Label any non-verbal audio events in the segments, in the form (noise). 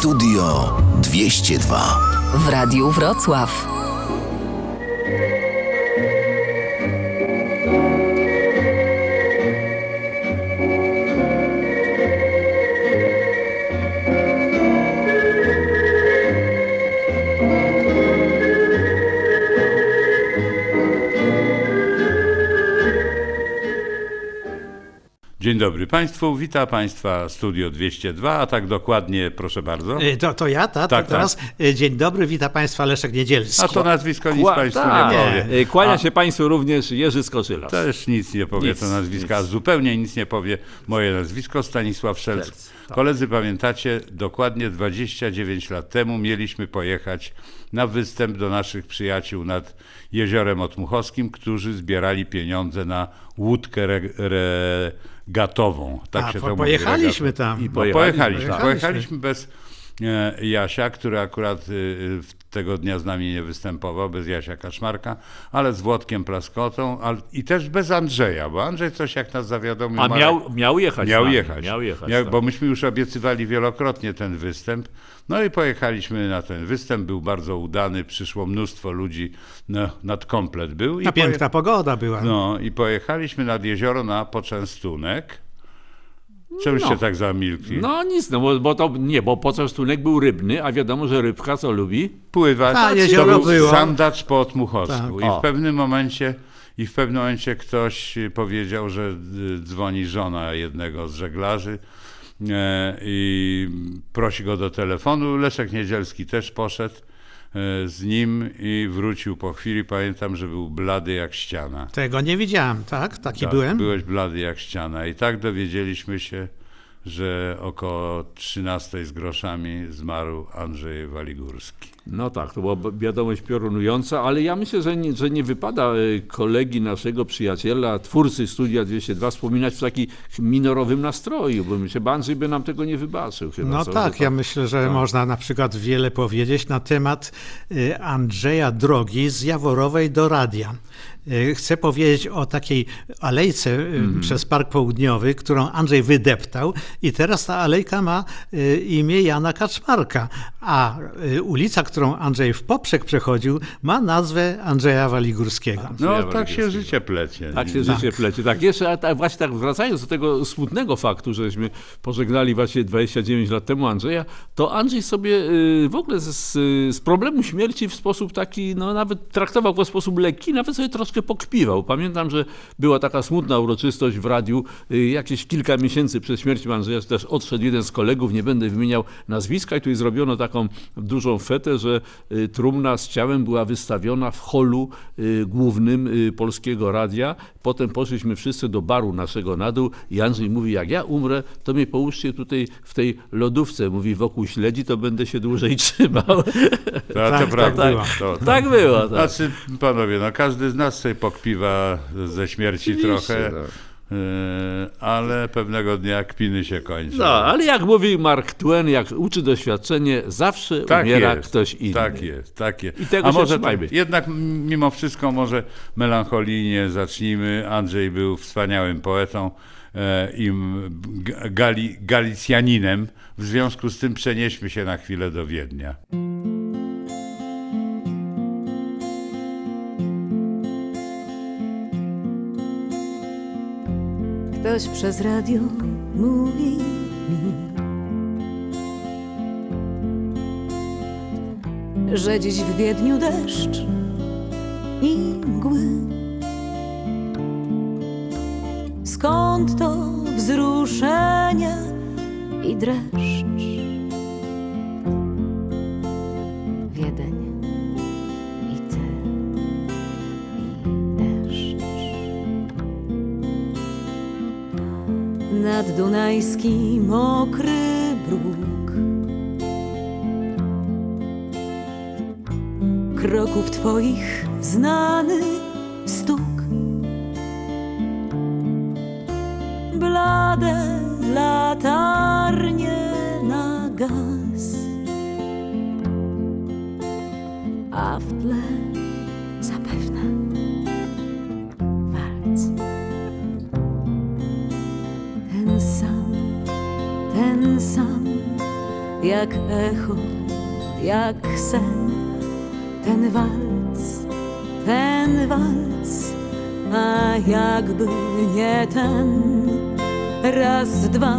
Studio 202 w Radiu Wrocław. Dzień dobry Państwu, witam Państwa Studio 202, a tak dokładnie, proszę bardzo. Y, To, to ja, ta, Tak, to teraz y, dzień dobry, witam Państwa Leszek Niedzielski. A to nazwisko nic Kła- Państwu tak. nie powie. Y, Kłania A się Państwu również Jerzy Skoczylas. Też nic nie powie Nic, to nazwisko, a nic. zupełnie nic nie powie moje nazwisko, Stanisław Szelc. Szelc, tak. Koledzy, pamiętacie, dokładnie 29 lat temu mieliśmy pojechać na występ do naszych przyjaciół nad Jeziorem Otmuchowskim, którzy zbierali pieniądze na łódkę re- regatową. Tak A, się po- to mówi, pojechaliśmy tam. I No, pojechaliśmy, pojechaliśmy. pojechaliśmy bez e, Jasia, który akurat y, w- tego dnia z nami nie występował, bez Jasia Kaszmarka, ale z Włodkiem Plaskotą i też bez Andrzeja, bo Andrzej coś jak nas zawiadomił. A Marek- miał, miał jechać. Miał nami, jechać. Miał jechać. Miał- tak. Bo myśmy już obiecywali wielokrotnie ten występ. No i pojechaliśmy na ten występ, był bardzo udany, przyszło mnóstwo ludzi, no, nad komplet był. I Ta poje- piękna pogoda była. No i pojechaliśmy nad jezioro na poczęstunek. Czemuście No. tak zamilkli? No nic, no bo, bo to nie, bo poczęstunek był rybny, a wiadomo, że rybka co lubi? pływać. A, to był było. sandacz po Otmuchowsku. Tak. I w pewnym momencie i w pewnym momencie ktoś powiedział, że dzwoni żona jednego z żeglarzy e, i prosi go do telefonu. Leszek Niedzielski też poszedł z nim i wrócił po chwili. Pamiętam, że był blady jak ściana. Tego nie widziałem, tak? Taki Tak, byłem. Byłeś blady jak ściana. I tak dowiedzieliśmy się, że około 13 z groszami zmarł Andrzej Waligórski. No tak, to była wiadomość piorunująca, ale ja myślę, że nie, że nie wypada e, kolegi naszego przyjaciela, twórcy Studia 202 wspominać w takim minorowym nastroju, bo myślę, Andrzej by nam tego nie wybaczył. Chyba, No co, tak, ja myślę, że można na przykład wiele powiedzieć na temat y, Andrzeja Drogi z Jaworowej do radia. Y, Chcę powiedzieć o takiej alejce Mhm. przez Park Południowy, którą Andrzej wydeptał i teraz ta alejka ma imię Jana Kaczmarka, a y, ulica, którą Andrzej w poprzek przechodził, ma nazwę Andrzeja Waligórskiego. No Andrzeja tak się życie plecie. Tak się życie plecie. Tak, jeszcze a tak, właśnie tak wracając do tego smutnego faktu, żeśmy pożegnali właśnie 29 lat temu Andrzeja, to Andrzej sobie y, w ogóle z, z problemu śmierci w sposób taki, no nawet traktował go w sposób lekki, nawet sobie troszkę pokpiwał. Pamiętam, że była taka smutna uroczystość w radiu, y, jakieś kilka miesięcy przed śmiercią Andrzeja też odszedł jeden z kolegów, nie będę wymieniał nazwiska i tu zrobiono taką dużą fetę, że y, trumna z ciałem była wystawiona w holu y, głównym y, Polskiego Radia. Potem poszliśmy wszyscy do baru naszego na dół i Andrzej mówi, jak ja umrę, to mnie połóżcie tutaj w tej lodówce. Mówi, wokół śledzi, to będę się dłużej (laughs) trzymał. To, to tak prawda. było. To, to. tak było. Tak. Znaczy, panowie, no każdy z nas sobie pokpiwa ze śmierci Oczywiście, trochę, tak. Y, ale pewnego dnia kpiny się kończą. No, ale jak mówi Mark Twain, jak uczy doświadczenie, zawsze Tak umiera jest, ktoś inny. Tak jest, tak jest. I tego A się może trzymajmy. jednak m- mimo wszystko może melancholijnie zacznijmy. Andrzej był wspaniałym poetą e, i gali, galicjaninem. W związku z tym przenieśmy się na chwilę do Wiednia. Ktoś przez radio mówi mi, że dziś w Wiedniu deszcz i mgły. Skąd to wzruszenie i dreszcz? Nad Dunajski mokry bruk. Kroków twoich znany stuk. Blade latarnie jak echo, jak sen. Ten walc, ten walc, a jakby nie ten. Raz, dwa,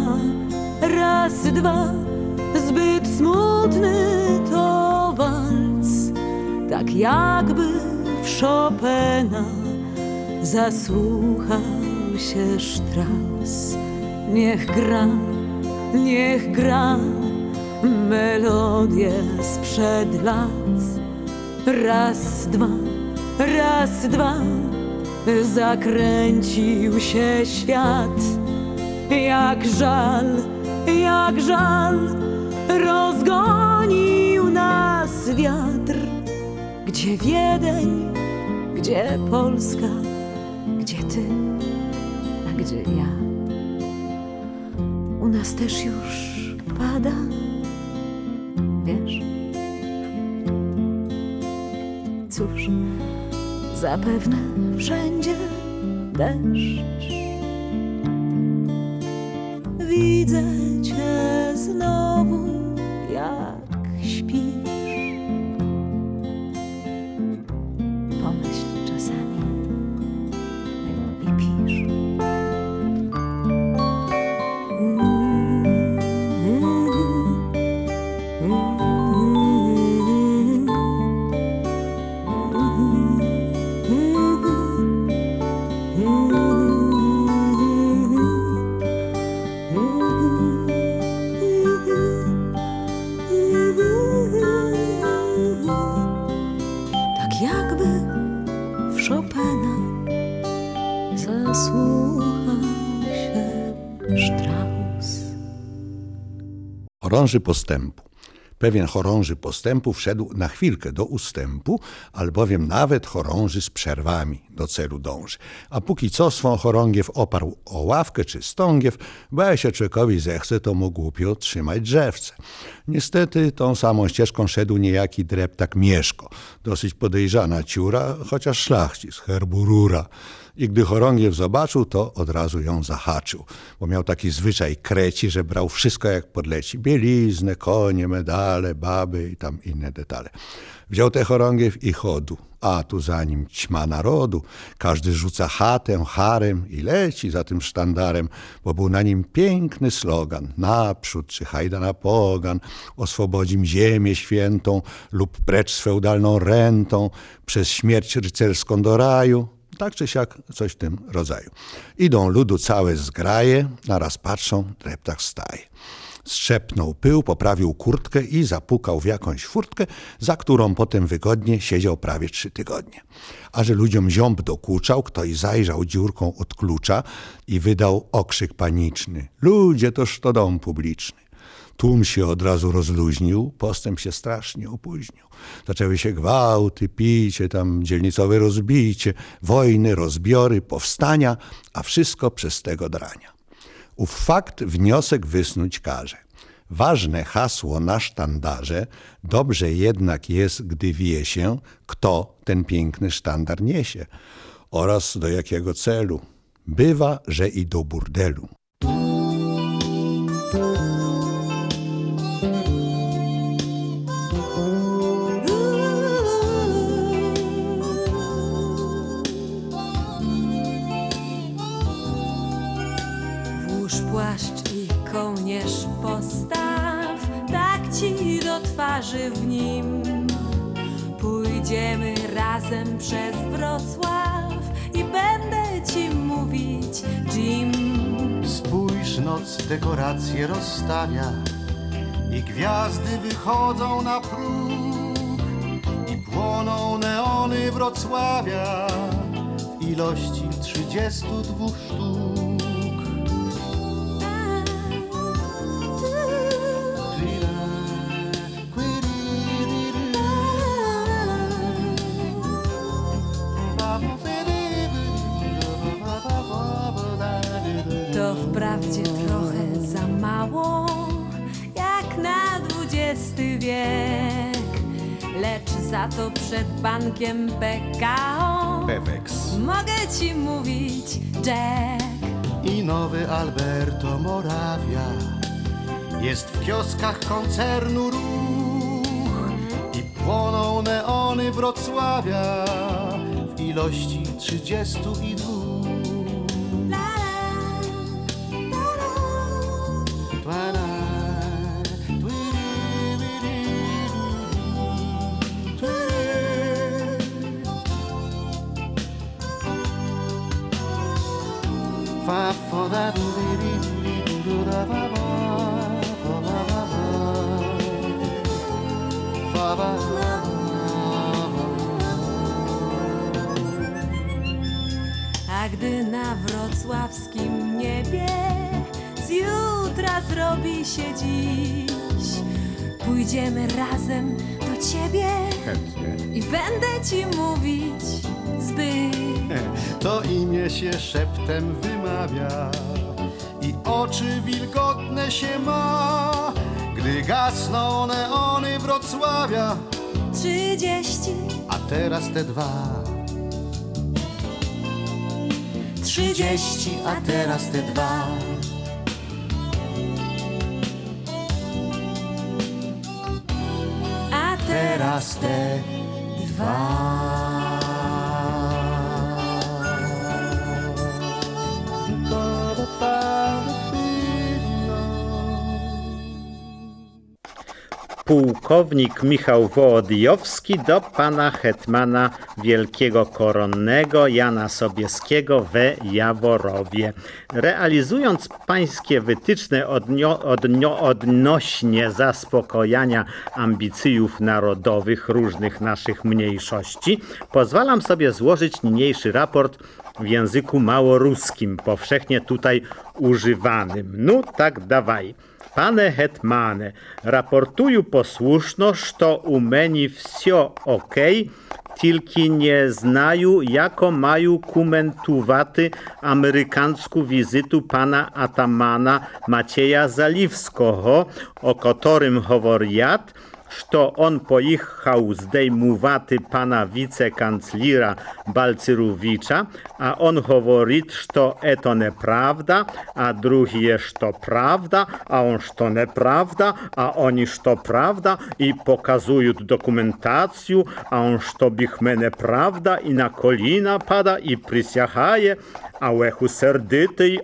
raz, dwa, zbyt smutny to walc, tak jakby w Chopina zasłuchał się Strauss. Niech gra, niech gra melodię sprzed lat. Raz, dwa, raz, dwa, zakręcił się świat. Jak żal, jak żal, rozgonił nas wiatr. Gdzie Wiedeń, gdzie Polska, gdzie ty, a gdzie ja? U nas też już pada, zapewne wszędzie deszcz. Widzę Chopina zasłuchał się Strauss. Chorąży postępu. Pewien chorąży postępu wszedł na chwilkę do ustępu, albowiem nawet chorąży z przerwami do celu dąży. A póki co swą chorągiew oparł o ławkę czy stągiew, bo się człowiekowi zechce, to mu głupio trzymać drzewce. Niestety tą samą ścieżką szedł niejaki dreptak Mieszko, dosyć podejrzana ciura, chociaż szlachcic, herbu rura. I gdy chorągiew zobaczył, to od razu ją zahaczył, bo miał taki zwyczaj kreci, że brał wszystko jak podleci. Bieliznę, konie, medale, baby i tam inne detale. Wziął te chorągiew i chodu, a tu za nim ćma narodu. Każdy rzuca chatę, harem i leci za tym sztandarem, bo był na nim piękny slogan. Naprzód, czy hajda na pogan, oswobodzim ziemię świętą lub precz z feudalną rentą, przez śmierć rycerską do raju. Tak czy siak coś w tym rodzaju. Idą ludu całe zgraje, naraz patrzą, dreptak staje. Strzepnął pył, poprawił kurtkę i zapukał w jakąś furtkę, za którą potem wygodnie siedział prawie trzy tygodnie. A że ludziom ziąb dokuczał, ktoś zajrzał dziurką od klucza i wydał okrzyk paniczny. Ludzie, toż to dom publiczny. Tłum się od razu rozluźnił, postęp się strasznie opóźnił. Zaczęły się gwałty, picie, tam dzielnicowe rozbicie, wojny, rozbiory, powstania, a wszystko przez tego drania. Ów fakt wniosek wysnuć każe. Ważne hasło na sztandarze, dobrze jednak jest, gdy wie się, kto ten piękny sztandar niesie oraz do jakiego celu. Bywa, że i do burdelu. Twarzy w nim. Pójdziemy razem przez Wrocław i będę ci mówić, Jim. Spójrz, noc dekoracje rozstawia i gwiazdy wychodzą na próg i płoną neony Wrocławia w ilości 32 sztuk. Za to przed bankiem PKO Pewex. Mogę ci mówić, Jack. i nowy Alberto Moravia. Jest w kioskach koncernu ruch. I płoną neony Wrocławia w ilości trzydziestu i dwóch. Twana, Fa fa da A gdy na wrocławskim niebie z jutra zrobi się dziś, pójdziemy razem do ciebie Chętnie. i będę ci mówić zbyt. To imię się szeptem wymawia i oczy wilgotne się ma, gdy gasną neony Wrocławia, Trzydzieści, a teraz te dwa. trzydzieści, a teraz te dwa. a teraz te Pułkownik Michał Wołodyjowski do pana hetmana wielkiego koronnego Jana Sobieskiego we Jaworowie. Realizując pańskie wytyczne odnio, odnio, odnośnie zaspokojania ambicyjów narodowych różnych naszych mniejszości, pozwalam sobie złożyć niniejszy raport w języku małoruskim, powszechnie tutaj używanym. No tak dawaj. Panie hetmane, raportuję posłuszno, że u meni wsio ok, tylko nie znaju, jako mają komentowaty amerykańską wizytu pana atamana Macieja Zaliwskiego, o którym говорят, что он поехал zdejmowaty pana wicekanclera Balcyrowicza, a on говорит, что это неправда, а другие, что правда, а он, что неправда, а они, что правда, и показуют документацию, а он, что бихме неправда, и на коліна пада, і присягає, a łechu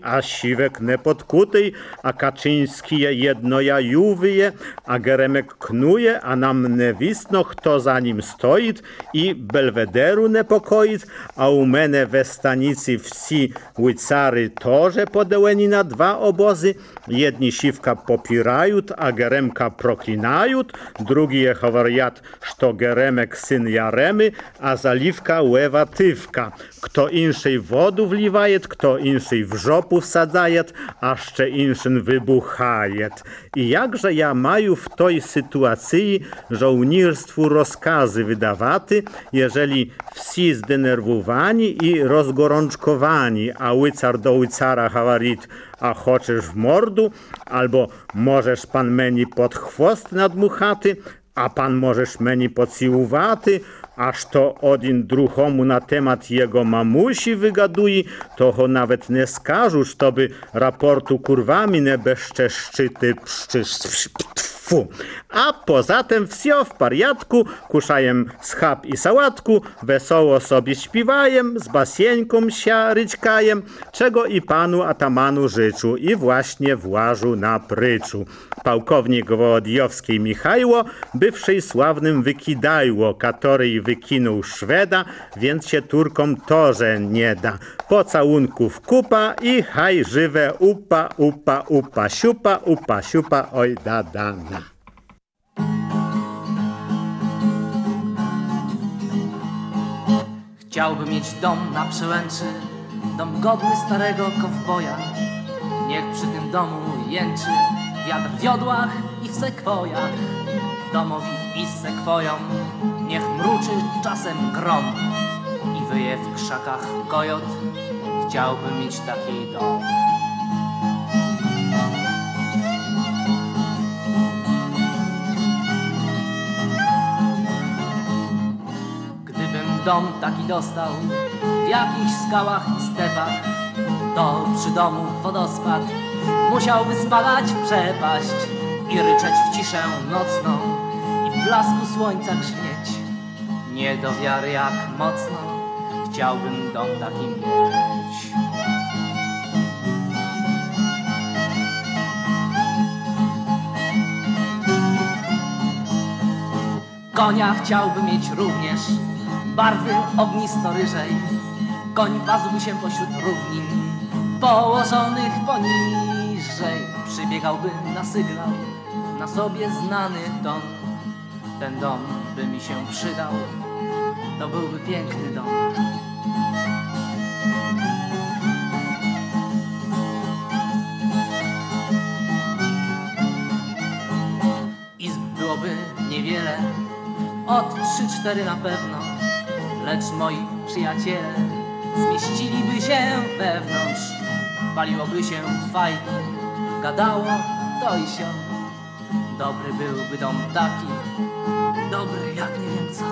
a siwek nepotkutej, a Kaczyński je jednoja juwyje, a Geremek knuje, a nam newisno, kto za nim stoit i belwederu nepokoit, a u mene we stanicy wsi łycary torze podełeni na dwa obozy, jedni siwka popirajut, a Geremka proklinajut, drugi je chowariat, szto Geremek syn Jaremy, a zaliwka łewa tywka, kto inszej wodu wliwa Dajet, kto inszy w żopu wsadzajet, a jeszcze inszyn wybuchajet. I jakże ja maju w tej sytuacji żołnierstwu rozkazy wydawaty, jeżeli wsi zdenerwowani i rozgorączkowani, a łycar do łycara hawarit, a choczysz w mordu, albo możesz pan meni pod chwost nadmuchaty, a pan możesz meni podsiłowaty, Aż to odin druhomu na temat jego mamusi wygaduje, to ho nawet nie skażusz, to by raportu kurwami nie bezczeszczyty pszczysz fu. A poza tym wsio w pariatku, kuszajem schab i sałatku, wesoło sobie śpiwajem, z basieńką sia ryczkajem, czego i panu atamanu życzu i właśnie włażu na pryczu. Pałkownik Wołodyjowskiej Michajło, bywszej sławnym wykidajło, katory wykinął Szweda, więc się Turkom torze nie da. Pocałunków kupa i haj żywe upa, upa, upa, siupa, upa, siupa, oj da, da, da. Chciałbym mieć dom na przełęczy, dom godny starego kowboja. Niech przy tym domu jęczy wiatr w jodłach i w sekwojach. Domowi i z sekwojom niech mruczy czasem grom i wyje w krzakach kojot. Chciałbym mieć taki dom. Dom taki dostał w jakichś skałach i stepach, to przy domu wodospad musiałby spadać w przepaść. i ryczeć w ciszę nocną i w blasku słońca grzmieć. Nie do wiary jak mocno chciałbym dom taki mieć. Konia chciałbym mieć również barwy ognisto-ryżej. Koń pasłby się pośród równin położonych poniżej. Przybiegałby na sygnał, na sobie znany dom. Ten dom by mi się przydał, to byłby piękny dom. Izb byłoby niewiele, od trzy, cztery na pewno, lecz moi przyjaciele zmieściliby się wewnątrz. Paliłoby się fajki, gadało to i się. Dobry byłby dom taki, dobry jak nie wiem co.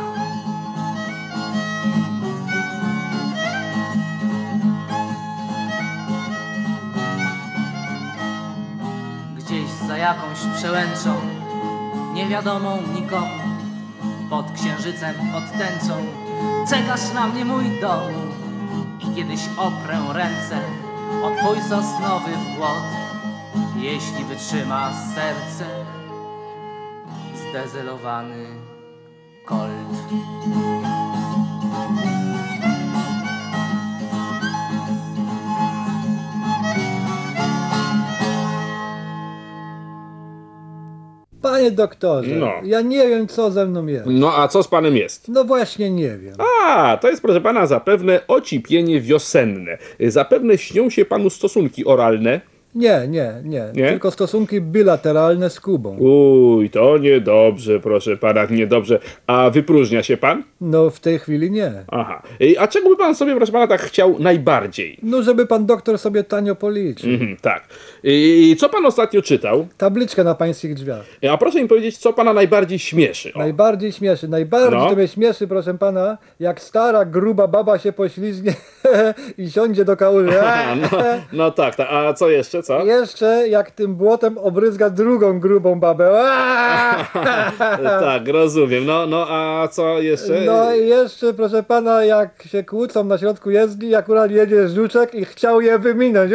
Gdzieś za jakąś przełęczą, niewiadomą nikomu, pod księżycem, pod tęczą, czekasz na mnie mój dom. I kiedyś oprę ręce o twój sosnowy płot, jeśli wytrzyma serce zdezelowany kolt. Panie doktorze, No. ja nie wiem, co ze mną jest. No a co z panem jest? No właśnie nie wiem. A, to jest proszę pana zapewne ocipienie wiosenne. Zapewne śnią się panu stosunki oralne. Nie, nie, nie, Nie? Tylko stosunki bilateralne z Kubą. Uj, to niedobrze, proszę pana, niedobrze. A wypróżnia się pan? No w tej chwili nie. Aha. A czego by pan sobie, proszę pana, tak chciał najbardziej? No żeby pan doktor sobie tanio policzył. Mhm, tak. I co pan ostatnio czytał? Tabliczkę na pańskich drzwiach. A proszę mi powiedzieć, co pana najbardziej śmieszy? O. Najbardziej śmieszy, najbardziej No. to mnie śmieszy, proszę pana, jak stara, gruba baba się poślizgnie (laughs) i siądzie do kałuży. (laughs) No, no tak, tak. A co jeszcze, co? Jeszcze jak tym błotem obryzga drugą grubą babę. (laughs) tak, rozumiem. No, no, a co jeszcze? No i jeszcze, proszę pana, jak się kłócą na środku jezdni, akurat jedzie żuczek i chciał je wyminąć.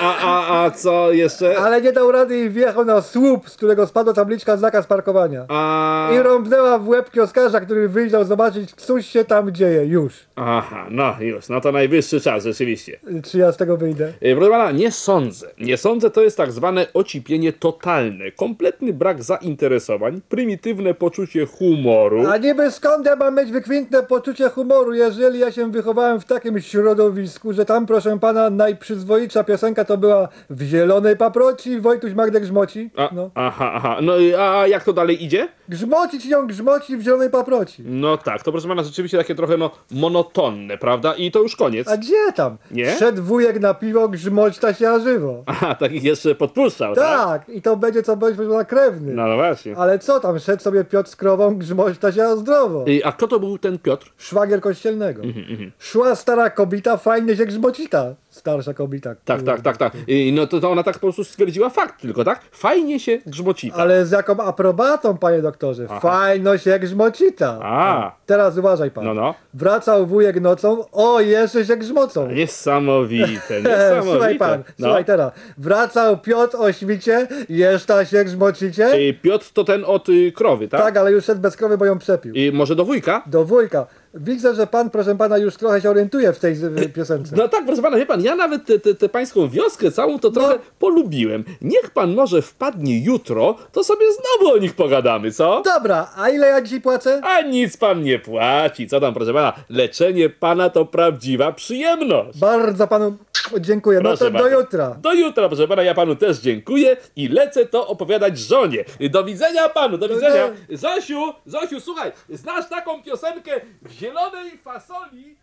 A, a, a co jeszcze? Ale nie dał rady i wjechał na słup, z którego spadła tabliczka zakaz parkowania. A... I rąbnęła w łeb kioskarza, który wyjrzał zobaczyć, coś się tam dzieje już. Aha, no już, no to najwyższy czas, rzeczywiście. Czy ja z tego wyjdę? E, Proszę pana, nie sądzę. Nie sądzę, to jest tak zwane ocipienie totalne. Kompletny brak zainteresowań, prymitywne poczucie humoru. A niby skąd ja mam mieć wykwintne poczucie humoru, jeżeli ja się wychowałem w takim środowisku, że tam, proszę pana, najprzyzwoitsza piosenka to była w zielonej paproci Wojtuś Magdek Grzmoci. A, No. Aha, aha. No i a jak to dalej idzie? Grzmocić ją grzmoci w zielonej paproci. No tak, to proszę pana rzeczywiście takie trochę no monotonne, prawda? I to już koniec. A gdzie tam? Nie? Szedł wujek na piwo, grzmoćta się a żywo. Aha, takich jeszcze podpuszczał, tak? Tak, i to będzie co będzie na krewny. No, no właśnie. Ale co tam, szedł sobie Piotr z krową, grzmoćta się a zdrowo. I, a kto to był ten Piotr? Szwagier kościelnego. Mhm, Szła stara kobita, fajnie się grzmocita. Starsza kobita. Tak, tak, tak, tak. I, no to, to ona tak po prostu stwierdziła fakt tylko, tak? Fajnie się grzmocita. Ale z jaką aprobatą, panie doktorze. Fajno się grzmocita. A. Teraz uważaj pan. No, no. Wracał wujek nocą, o, jeszcze się grzmocą. Niesamowite, (laughs) niesamowite. Słuchaj pan, no. słuchaj teraz. Wracał Piotr o świcie, jeszcze się grzmocicie. I Piotr to ten od y, krowy, tak? Tak, ale już szedł bez krowy, bo ją przepił. I może do wujka? Do wujka. Widzę, że pan, proszę pana, już trochę się orientuje w tej piosence. No tak, proszę pana, wie pan, ja nawet tę pańską wioskę całą to trochę polubiłem. Niech pan może wpadnie jutro, to sobie znowu o nich pogadamy, co? Dobra, a ile ja dzisiaj płacę? A nic pan nie płaci, co tam, proszę pana? Leczenie pana to prawdziwa przyjemność. Bardzo panu dziękuję. No Proszę to do jutra. Do jutra, proszę pana, ja panu też dziękuję i lecę to opowiadać żonie. Do widzenia panu, do widzenia. Zosiu, Zosiu, słuchaj, znasz taką piosenkę w zielonej fasoli?